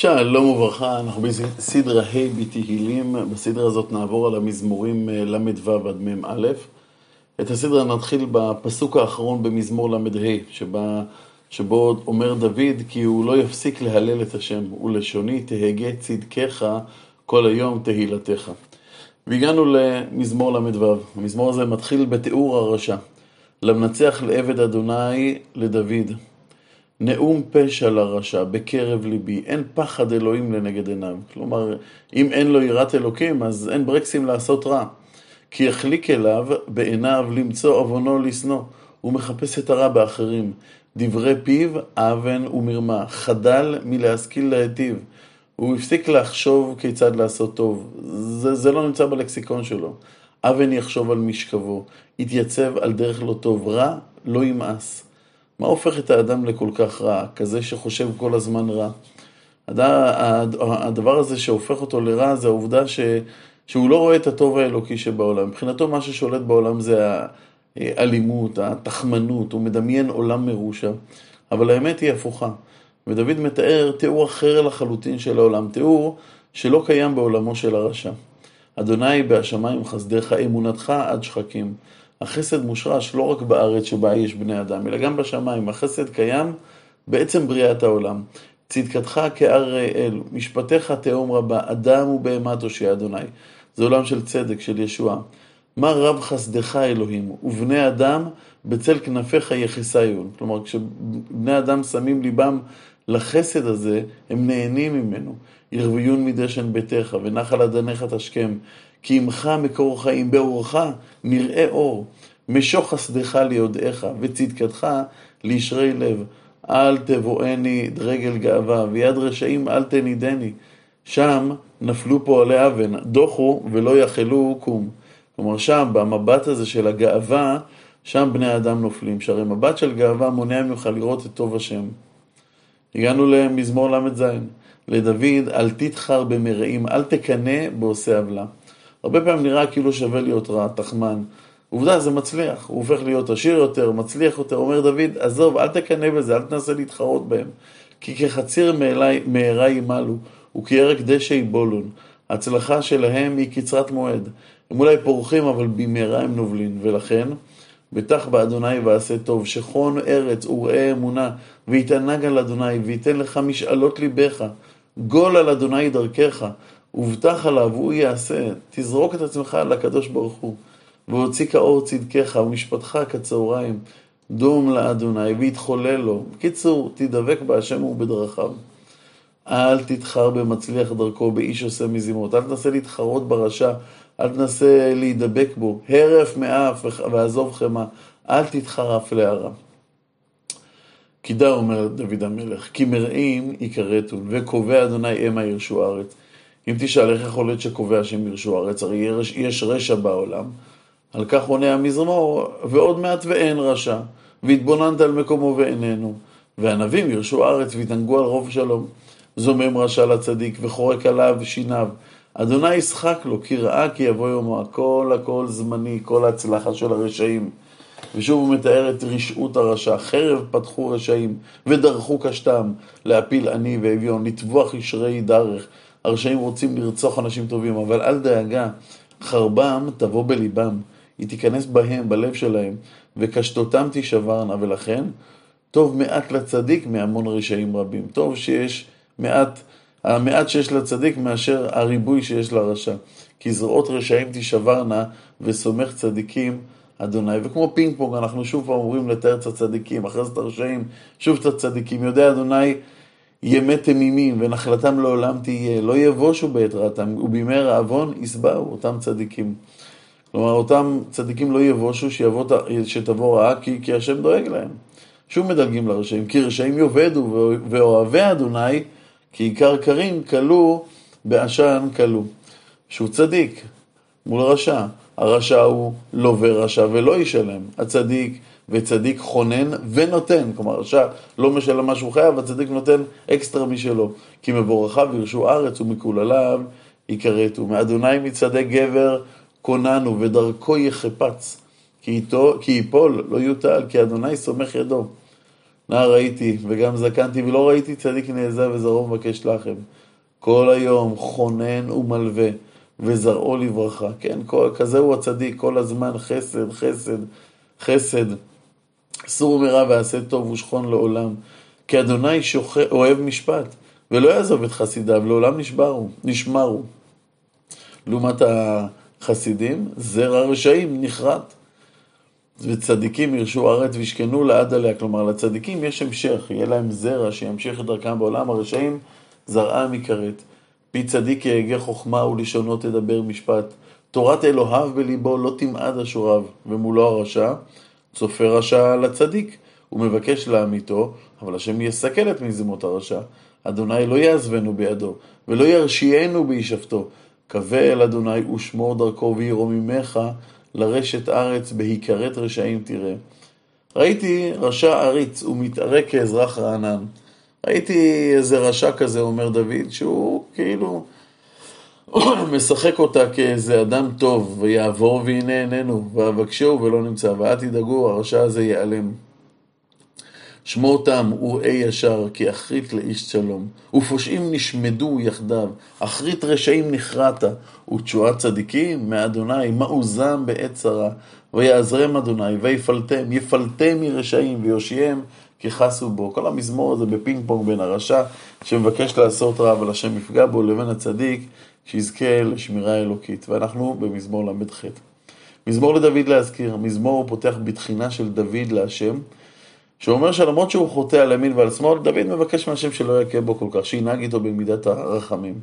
שלום וברכה, אנחנו בסדרה ה' בתהילים, בסדרה הזאת נעבור על המזמורים אה, ל"ו עד מ"א. את הסדרה נתחיל בפסוק האחרון במזמור ל"ה, שבה, שבו אומר דוד כי הוא לא יפסיק להלל את השם, ולשוני תהגה צדקך כל היום תהילתך. והגענו למזמור ל"ו, המזמור הזה מתחיל בתיאור הרשע. למנצח לעבד אדוני לדוד. נאום פשע לרשע בקרב ליבי, אין פחד אלוהים לנגד עיניו. כלומר, אם אין לו יראת אלוקים, אז אין ברקסים לעשות רע. כי יחליק אליו בעיניו למצוא עוונו לשנוא. הוא מחפש את הרע באחרים. דברי פיו, אבן ומרמה. חדל מלהשכיל להיטיב. הוא הפסיק לחשוב כיצד לעשות טוב. זה, זה לא נמצא בלקסיקון שלו. אבן יחשוב על משכבו. יתייצב על דרך לא טוב. רע לא ימאס. מה הופך את האדם לכל כך רע, כזה שחושב כל הזמן רע? הדבר הזה שהופך אותו לרע זה העובדה ש... שהוא לא רואה את הטוב האלוקי שבעולם. מבחינתו מה ששולט בעולם זה האלימות, התחמנות, הוא מדמיין עולם מרושע. אבל האמת היא הפוכה. ודוד מתאר תיאור אחר לחלוטין של העולם, תיאור שלא קיים בעולמו של הרשע. אדוני בהשמיים חסדיך אמונתך עד שחקים. החסד מושרש לא רק בארץ שבה יש בני אדם, אלא גם בשמיים. החסד קיים בעצם בריאת העולם. צדקתך כארי אל, משפטיך תהום רבה, אדם ובהמה תושיע אדוני. זה עולם של צדק, של ישועה. מה רב חסדך אלוהים, ובני אדם בצל כנפיך יחסיון. כלומר, כשבני אדם שמים ליבם לחסד הזה, הם נהנים ממנו. ירוויון מדשן ביתך, ונחל אדניך תשכם. כי עמך מקור חיים, באורך נראה אור. משוך חסדך ליודעך, וצדקתך לישרי לב. אל תבואני רגל גאווה, ויד רשעים אל תנידני. שם נפלו פועלי אבן, דוחו ולא יחלו קום. כלומר, שם, במבט הזה של הגאווה, שם בני האדם נופלים. שהרי מבט של גאווה מונע ממך לראות את טוב השם. הגענו למזמור ל"ז. לדוד, אל תתחר במרעים, אל תקנא בעושה עוולה. הרבה פעמים נראה כאילו שווה להיות רע, תחמן. עובדה, זה מצליח. הוא הופך להיות עשיר יותר, מצליח יותר. אומר דוד, עזוב, אל תקנא בזה, אל תנסה להתחרות בהם. כי כחציר מהרה ימלו, וכירק דשא יבולון. ההצלחה שלהם היא קצרת מועד. הם אולי פורחים, אבל במהרה הם נובלין. ולכן, בטח באדוני ועשה טוב, שכון ארץ וראה אמונה, ויתענג על אדוני, וייתן לך משאלות ליבך. גול על אדוני דרכך, הובטח עליו, הוא יעשה. תזרוק את עצמך לקדוש ברוך הוא. והוציא כאור צדקך ומשפטך כצהריים. דום לאדוני ויתחולל לו. בקיצור, תדבק בהשם ובדרכיו. אל תתחר במצליח דרכו, באיש עושה מזימות. אל תנסה להתחרות ברשע, אל תנסה להידבק בו. הרף מאף ועזוב חמא. אל תתחרף להרע. כי דע אומר דוד המלך, כי מרעים יכרתו, וקובע אדוני המה ירשו הארץ. אם תשאל איך יכול להיות שקובע שהם ירשו הארץ, הרי יש רשע בעולם. על כך עונה המזמור, ועוד מעט ואין רשע, והתבוננת על מקומו ואיננו. והענבים ירשו הארץ והתענגו על רוב שלום. זומם רשע לצדיק וחורק עליו שיניו. אדוני ישחק לו, כי ראה כי יבוא יומו. הכל הכל זמני, כל ההצלחה של הרשעים. ושוב הוא מתאר את רשעות הרשע. חרב פתחו רשעים, ודרכו קשתם, להפיל עני ואביון, לטבוח ישרי דרך. הרשעים רוצים לרצוח אנשים טובים, אבל אל דאגה, חרבם תבוא בליבם, היא תיכנס בהם, בלב שלהם, וקשתותם תישברנה, ולכן טוב מעט לצדיק מהמון רשעים רבים. טוב שיש מעט, המעט שיש לצדיק מאשר הריבוי שיש לרשע. כי זרועות רשעים תישברנה, וסומך צדיקים אדוני. וכמו פינג פונג, אנחנו שוב פעם אומרים לתאר את הצדיקים, אחרי זה את הרשעים, שוב את הצדיקים. יודע אדוני ימי תמימים ונחלתם לעולם תהיה, לא יבושו בעת רעתם, ובימי רעבון ישבעו אותם צדיקים. כלומר, אותם צדיקים לא יבושו שיבוא, שתבוא רעה, כי, כי השם דואג להם. שוב מדלגים לרשעים, כי רשעים יאבדו, ואוהבי אדוני, כי עיקר קרים כלו בעשן כלו. שהוא צדיק מול רשע. הרשע הוא לווה רשע ולא ישלם. הצדיק וצדיק חונן ונותן. כלומר, רשע לא משלם מה שהוא חייב, הצדיק נותן אקסטרה משלו. כי מבורכיו ירשו ארץ ומקולליו יכרתו. מאדוני מצעדי גבר קוננו ודרכו יחפץ. כי, איתו, כי יפול לא יוטל, כי אדוני סומך ידו. נער הייתי וגם זקנתי, ולא ראיתי צדיק נעזב וזרעו מבקש לחם. כל היום חונן ומלווה, וזרעו לברכה. כן, כזה הוא הצדיק, כל הזמן חסד, חסד, חסד. סור מרע ועשה טוב ושכון לעולם. כי אדוני שוח... אוהב משפט, ולא יעזוב את חסידיו, לעולם נשברו, נשמרו. לעומת החסידים, זרע רשעים נכרת. וצדיקים ירשו ארץ וישכנו לעד עליה. כלומר, לצדיקים יש המשך, יהיה להם זרע שימשיך את דרכם בעולם. הרשעים זרעם יכרת. פי צדיק יהגה חוכמה ולשונו תדבר משפט. תורת אלוהיו בליבו לא תמעד אשוריו, ומולו הרשע, צופה רשע לצדיק, ומבקש לאמיתו, אבל השם יסכל את מזימות הרשע. אדוני לא יעזבנו בידו, ולא ירשיענו בישבתו. קווה אל אדוני ושמור דרכו וירוממך לרשת ארץ בהיכרת רשעים תראה. ראיתי רשע עריץ ומתערק כאזרח רענן. ראיתי איזה רשע כזה, אומר דוד, שהוא כאילו משחק אותה כאיזה אדם טוב, ויעבור והנה איננו, ואבקשהו ולא נמצא, ואל תדאגו, הרשע הזה ייעלם. שמור תם וראי ישר, כי אחרית לאיש שלום. ופושעים נשמדו יחדיו, אחרית רשעים נכרעת, ותשועת צדיקים מאדוני, מעוזם בעת צרה. ויעזרם אדוני, ויפלטם, יפלטם מרשעים, ויושיעם כי חסו בו. כל המזמור הזה בפינג פונג בין הרשע, שמבקש לעשות רע, אבל השם יפגע בו, לבין הצדיק, שיזכה לשמירה אלוקית. ואנחנו במזמור ל"ח. מזמור לדוד להזכיר, מזמור פותח בתחינה של דוד להשם. שאומר שלמרות שהוא חוטא על ימין ועל שמאל, דוד מבקש מהשם שלא יכה בו כל כך, שינהג איתו במידת הרחמים.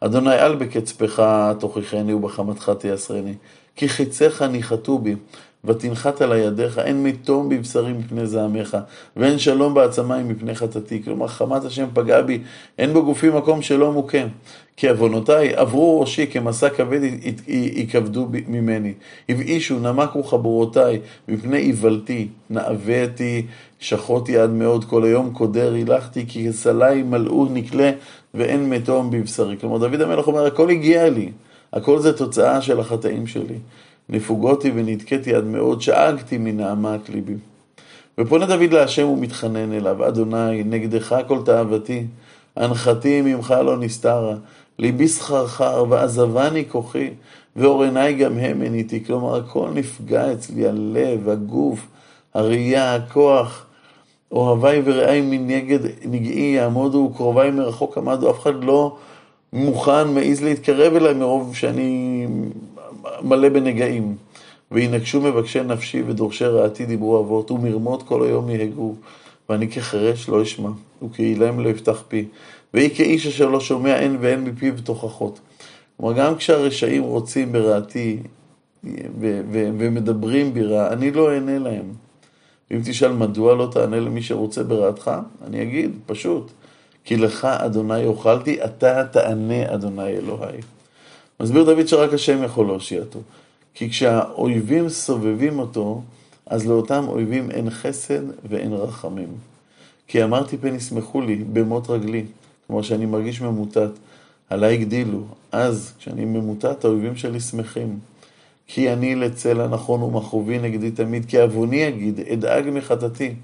אדוני אל בקצפך תוכיחני ובחמתך תייסרני, כי חיציך ניחתו בי, ותנחת על ידיך, אין מתום בבשרי מפני זעמך, ואין שלום בעצמיים מפני חטאתי. כלומר, חמת השם פגעה בי, אין בגופי מקום שלא מוכה. כי עוונותיי עברו ראשי כמסע כבד יכבדו ממני. הבאישו נמקו חברותיי מפני איוולתי, נאוויתי, שחותי עד מאוד, כל היום קודר הילכתי, כי כסלי מלאו נקלה ואין מתום בבשרי. כלומר, דוד המלך אומר, הכל הגיע לי, הכל זה תוצאה של החטאים שלי. נפוגותי ונתקתי עד מאוד, שאגתי מנעמת ליבי. ופונה דוד להשם ומתחנן אליו, אדוני, נגדך כל תאוותי, הנחתי ממך לא נסתרה, ליבי סחרחר ועזבני כוחי, ואור עיניי גם הם עניתי. כלומר, הכל נפגע אצלי, הלב, הגוף, הראייה, הכוח. אוהביי ורעיי מנגד נגעי יעמודו, וקרוביי מרחוק עמדו. אף אחד לא מוכן, מעז להתקרב אליי מרוב שאני מלא בנגעים. וינקשו מבקשי נפשי ודורשי רעתי דיברו אבות, ומרמות כל היום יהגו. ואני כחרש לא אשמע, וכאילם לא יפתח פי. ויהי כאיש אשר לא שומע אין ואין מפיו תוכחות. כלומר, גם כשהרשעים רוצים ברעתי ומדברים ברע, אני לא אענה להם. אם תשאל מדוע לא תענה למי שרוצה ברעתך, אני אגיד, פשוט, כי לך אדוני אוכלתי, אתה תענה אדוני אלוהי. מסביר דוד שרק השם יכול להושיעתו. כי כשהאויבים סובבים אותו, אז לאותם אויבים אין חסד ואין רחמים. כי אמרתי פן ישמחו לי במות רגלי, כמו שאני מרגיש ממוטט, עליי הגדילו. אז, כשאני ממוטט, האויבים שלי שמחים. כי אני לצלע נכון ומכאובי נגדי תמיד, כי עווני אגיד, אדאג מחטאתי.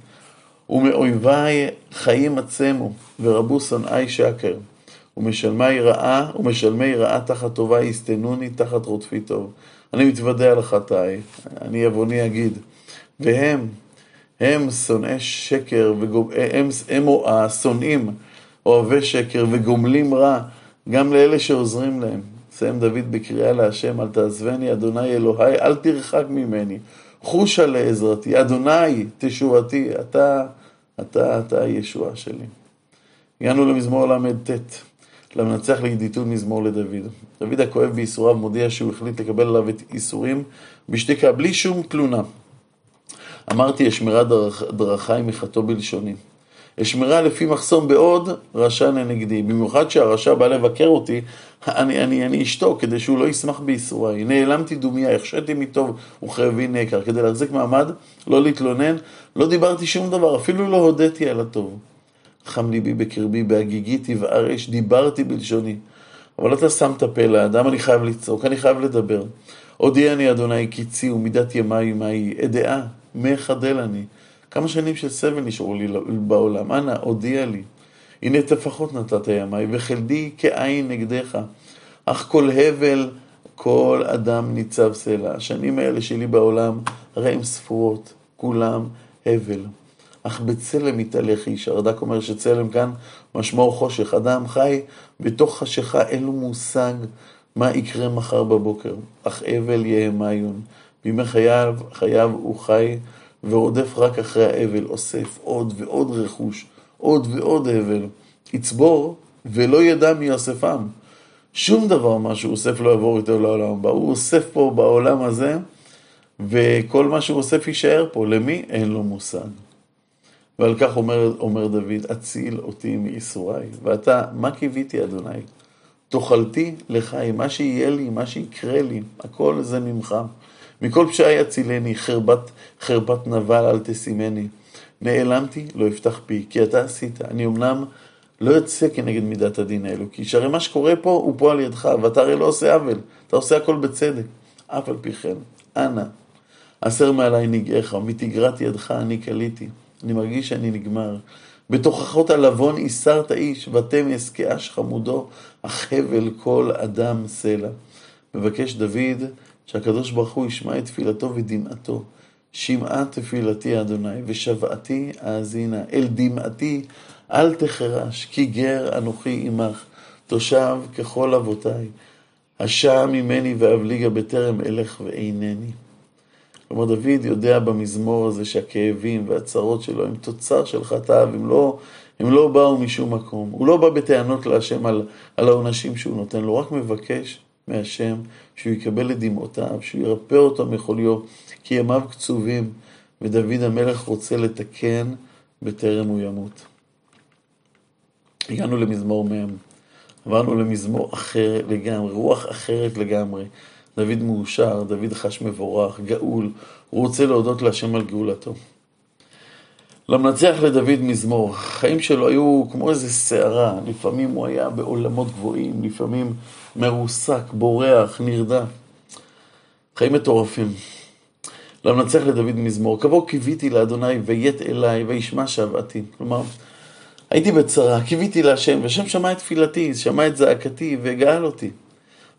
ומאויביי חיים עצמו, ורבו שונאי שקר. ומשלמי רעה, ומשלמי רעה תחת טובה יסתנוני תחת רודפי טוב. אני מתוודה על חטאי, אני עווני אגיד. והם, הם שונאי שקר, וגומ... הם, הם השונאים, אוהבי שקר וגומלים רע, גם לאלה שעוזרים להם. מסיים דוד בקריאה להשם, אל תעזבני, אדוני אלוהי, אל תרחק ממני. חושה לעזרתי, אדוני תשועתי, אתה, אתה, אתה הישועה שלי. הגענו למזמור ל"ט. למנצח לידיתות מזמור לדוד. דוד הכואב בייסוריו מודיע שהוא החליט לקבל עליו את ייסורים בשתיקה, בלי שום תלונה. אמרתי, אשמרה דרכ... דרכי מחטוא בלשוני. אשמרה לפי מחסום בעוד רשע לנגדי. במיוחד שהרשע בא לבקר אותי, אני, אני, אני אשתוק כדי שהוא לא ישמח בייסוריי. נעלמתי דומיה, החשיתי מטוב וכאבי נקר. כדי להחזיק מעמד, לא להתלונן, לא דיברתי שום דבר, אפילו לא הודיתי על הטוב. חם ליבי בקרבי, בהגיגי תבער אש, דיברתי בלשוני. אבל אתה שם את הפה לאדם, אני חייב לצעוק, אני חייב לדבר. הודיע אני, אדוני, קיצי ומידת ימי ימי, אדעה, מחדל אני. כמה שנים של סבל נשארו לי בעולם, אנא, הודיע לי. הנה טפחות נתת ימיי, וחלדי כעין נגדך. אך כל הבל, כל אדם ניצב סלע. השנים האלה שלי בעולם, הרי הן ספורות, כולם הבל. אך בצלם יתהלך איש. הרד"ק אומר שצלם כאן משמעו חושך. אדם חי בתוך חשיכה, אין לו מושג מה יקרה מחר בבוקר. אך אבל יהיה מיון. בימי חייו, חייו הוא חי ורודף רק אחרי האבל, אוסף עוד ועוד רכוש, עוד ועוד אבל. יצבור ולא ידע מי אוספם. שום דבר מה שהוא אוסף לא יעבור איתו לעולם הבא. הוא אוסף פה בעולם הזה, וכל מה שהוא אוסף יישאר פה. למי? אין לו מושג. ועל כך אומר, אומר דוד, אציל אותי מייסוריי. ואתה, מה קיוויתי, אדוני? תאכלתי לחיים, מה שיהיה לי, מה שיקרה לי, הכל זה ממך. מכל פשעי אצילני, חרבת, חרפת נבל אל תשימני. נעלמתי, לא אפתח פי, כי אתה עשית. אני אמנם לא יוצא כנגד מידת הדין האלו, כי שהרי מה שקורה פה הוא פה על ידך, ואתה הרי לא עושה עוול, אתה עושה הכל בצדק. אף על פי כן, אנא, הסר מעלי נגעך, מתגרת ידך אני כליתי. אני מרגיש שאני נגמר. בתוכחות הלבון איסרת איש, ותמס כאש חמודו, הבל כל אדם סלע. מבקש דוד שהקדוש ברוך הוא ישמע את תפילתו ודמעתו. שמעה תפילתי אדוני, ושוועתי האזינה. אל דמעתי אל תחרש, כי גר אנוכי עמך, תושב ככל אבותיי. השעה ממני ואבליגה בטרם אלך ואינני. כלומר, דוד יודע במזמור הזה שהכאבים והצרות שלו הם תוצר של חטאיו, הם לא, הם לא באו משום מקום. הוא לא בא בטענות להשם על, על העונשים שהוא נותן לו, רק מבקש מהשם שהוא יקבל את דמעותיו, שהוא ירפא אותו מחוליו, כי ימיו קצובים, ודוד המלך רוצה לתקן בטרם הוא ימות. הגענו למזמור מ', עברנו למזמור אחר לגמרי, רוח אחרת לגמרי. דוד מאושר, דוד חש מבורך, גאול, הוא רוצה להודות להשם על גאולתו. למנצח לדוד מזמור, החיים שלו היו כמו איזה סערה, לפעמים הוא היה בעולמות גבוהים, לפעמים מרוסק, בורח, נרדע. חיים מטורפים. למנצח לדוד מזמור, כבוא קיוויתי לאדוני ויית אליי וישמע שוועתי. כלומר, הייתי בצרה, קיוויתי להשם, והשם שמע את תפילתי, שמע את זעקתי והגאל אותי.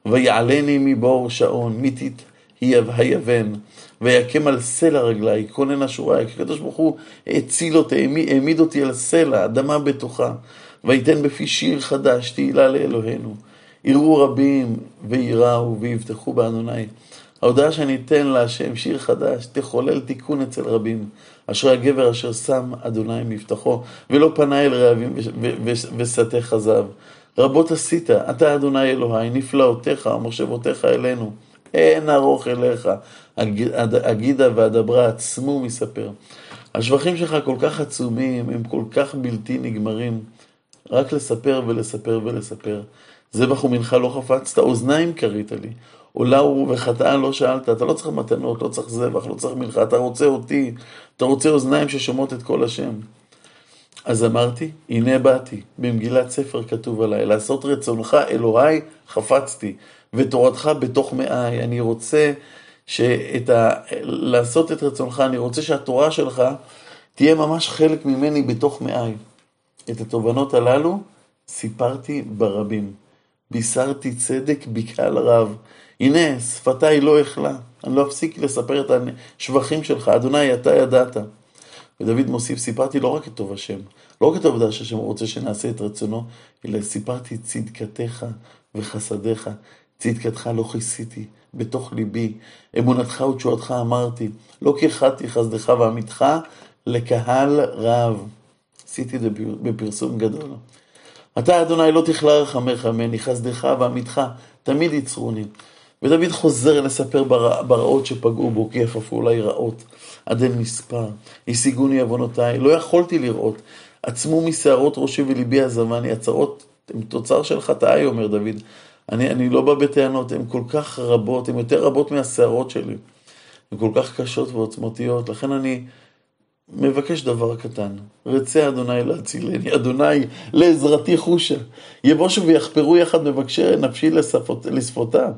ויעלני מבור שעון, מיתית היבן, ויקם על סלע רגלי, כונן אשורי, כי הקדוש ברוך הוא הציל אותי, העמיד אותי על סלע, אדמה בטוחה, ויתן בפי שיר חדש, תהילה לאלוהינו. יראו רבים ויראו ויבטחו באדוני. ההודעה שאני אתן להשם שיר חדש, תחולל תיקון אצל רבים. אשרי הגבר אשר שם אדוני מבטחו, ולא פנה אל רעבים ושטה חזב. רבות עשית, אתה אדוני אלוהי, נפלאותיך ומושבותיך אלינו. אין ארוך אליך, אגידה ואדברה עצמו מספר. השבחים שלך כל כך עצומים, הם כל כך בלתי נגמרים. רק לספר ולספר ולספר. זבח ומנחה לא חפצת, אוזניים כרית לי. עולה וחטאה לא שאלת, אתה לא צריך מתנות, לא צריך זבח, לא צריך מנחה, אתה רוצה אותי, אתה רוצה אוזניים ששומעות את כל השם. אז אמרתי, הנה באתי, במגילת ספר כתוב עליי, לעשות רצונך אלוהי חפצתי, ותורתך בתוך מאי. אני רוצה שאת ה... לעשות את רצונך, אני רוצה שהתורה שלך תהיה ממש חלק ממני בתוך מאי. את התובנות הללו סיפרתי ברבים. בישרתי צדק בקהל רב. הנה, שפתיי לא אכלה. אני לא אפסיק לספר את השבחים שלך. אדוני, אתה ידעת. ודוד מוסיף, סיפרתי לא רק את טוב השם, לא רק את העובדה שהשם רוצה שנעשה את רצונו, אלא סיפרתי צדקתך וחסדיך. צדקתך לא כיסיתי, בתוך ליבי. אמונתך ותשועתך אמרתי. לא כיחדתי חסדך ועמיתך לקהל רב. עשיתי את זה בפרסום גדול. אתה, אדוני, לא תכלה רחמך ממני, חסדך ועמיתך תמיד יצרוני. ודוד חוזר לספר ברע, ברעות שפגעו בו, כי יפפו אולי רעות, עד אין מספר. השיגוני עוונותיי, לא יכולתי לראות. עצמו משערות ראשי וליבי עזבני, הצרות הן תוצר של חטאי, אומר דוד. אני, אני לא בא בטענות, הן כל כך רבות, הן יותר רבות מהשערות שלי. הן כל כך קשות ועוצמתיות, לכן אני מבקש דבר קטן. רצה אדוני להצילני, אדוני לעזרתי חושה. יבושו ויחפרו יחד מבקשי נפשי לשפותה.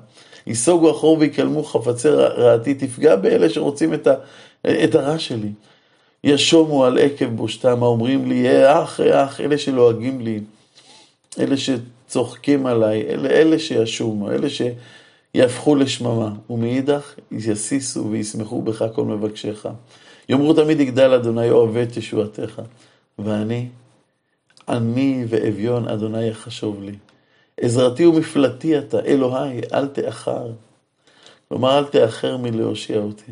ייסוגו אחור ויקלמו חפצי רעתי, תפגע באלה שרוצים את, ה, את הרע שלי. ישומו על עקב בושתם, האומרים לי, אה, אח, אה, אח, אלה שלועגים לי, אלה שצוחקים עליי, אלה, אלה שישומו, אלה שיהפכו לשממה, ומאידך יסיסו וישמחו בך כל מבקשיך. יאמרו תמיד יגדל אדוני אוהבי את ישועתך, ואני, אני ואביון אדוני יחשוב לי. עזרתי ומפלטי אתה, אלוהי, אל תאחר. כלומר, אל תאחר מלהושיע אותי.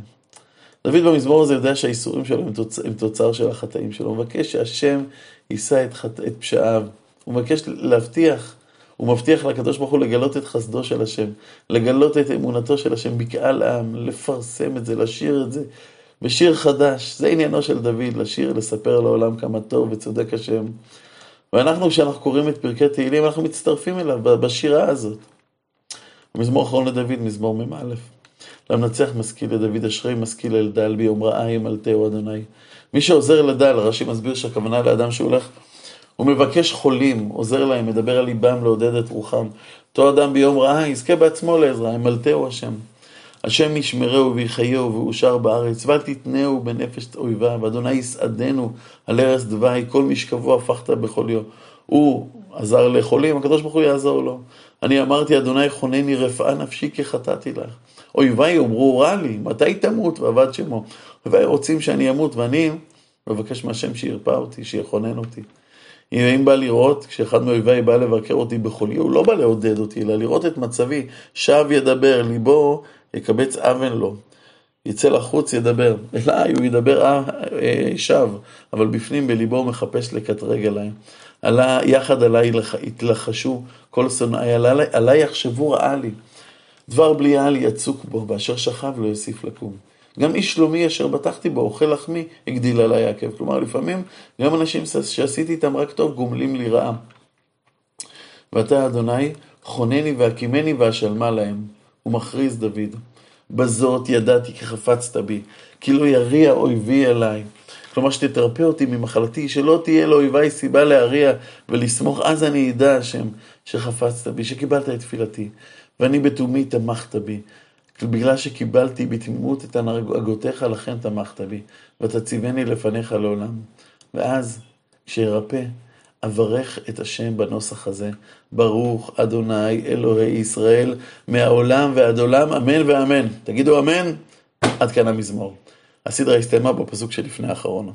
דוד במזמור הזה יודע שהאיסורים שלו הם תוצר, הם תוצר של החטאים שלו. הוא מבקש שהשם יישא את, חט... את פשעיו. הוא מבקש להבטיח, הוא מבטיח לקדוש ברוך הוא לגלות את חסדו של השם, לגלות את אמונתו של השם בקהל עם, לפרסם את זה, לשיר את זה בשיר חדש. זה עניינו של דוד, לשיר, לספר לעולם כמה טוב וצודק השם. ואנחנו, כשאנחנו קוראים את פרקי תהילים, אנחנו מצטרפים אליו בשירה הזאת. המזמור האחרון לדוד, מזמור מ"א. למנצח משכיל לדוד, אשרי משכיל אל דל, ביום רעה ימלטהו אדוני. מי שעוזר לדל, רש"י מסביר שהכוונה לאדם שהולך, הוא מבקש חולים, עוזר להם, מדבר על ליבם, לעודד את רוחם. אותו אדם ביום רעה יזכה בעצמו לעזרה, ימלטהו השם. השם ישמרהו ויחייהו ואושר בארץ, ואל תתנהו בנפש אויביו, אדוני יסעדנו על ערש דווי, כל משכבו הפכת בכל יום. הוא עזר לחולים, הקדוש ברוך הוא יעזור לו. אני אמרתי, אדוני חונני רפאה נפשי כי חטאתי לך. אויביי יאמרו רע לי, מתי תמות ועבד שמו. אויביי רוצים שאני אמות, ואני מבקש מהשם שירפא אותי, שיכונן אותי. אם בא לראות, כשאחד מאויביי בא לבקר אותי בחולי, הוא לא בא לעודד אותי, אלא לראות את מצבי, שב ידבר, ליבו יקבץ אבן לו, יצא לחוץ ידבר, אליי הוא ידבר אה, אה, שב, אבל בפנים בליבו מחפש לקטרג עליי. עלה, יחד עליי יתלחשו כל שונאי, עליי, עליי יחשבו רעה לי. דבר בליעל יצוק בו, באשר שכב לא יוסיף לקום. גם איש שלומי אשר בטחתי בו, אוכל לחמי, הגדיל עליי עקב. כלומר, לפעמים גם אנשים שעשיתי איתם רק טוב, גומלים לי רעה. ואתה, אדוני, חונני והקימני ואשלמה להם. הוא מכריז דוד, בזאת ידעתי כי חפצת בי, כי לא יריע אויבי אליי. כלומר, שתתרפא אותי ממחלתי, שלא תהיה לאויביי סיבה להריע ולסמוך, אז אני אדע, השם, שחפצת בי, שקיבלת את תפילתי. ואני בתומי תמכת בי. בגלל שקיבלתי בתמימות את הנהגותיך, לכן תמכת בי, ותציבני לפניך לעולם. ואז, כשירפא, אברך את השם בנוסח הזה. ברוך אדוני אלוהי ישראל, מהעולם ועד עולם, אמן ואמן. תגידו אמן, עד כאן המזמור. הסדרה הסתיימה בפסוק שלפני האחרון.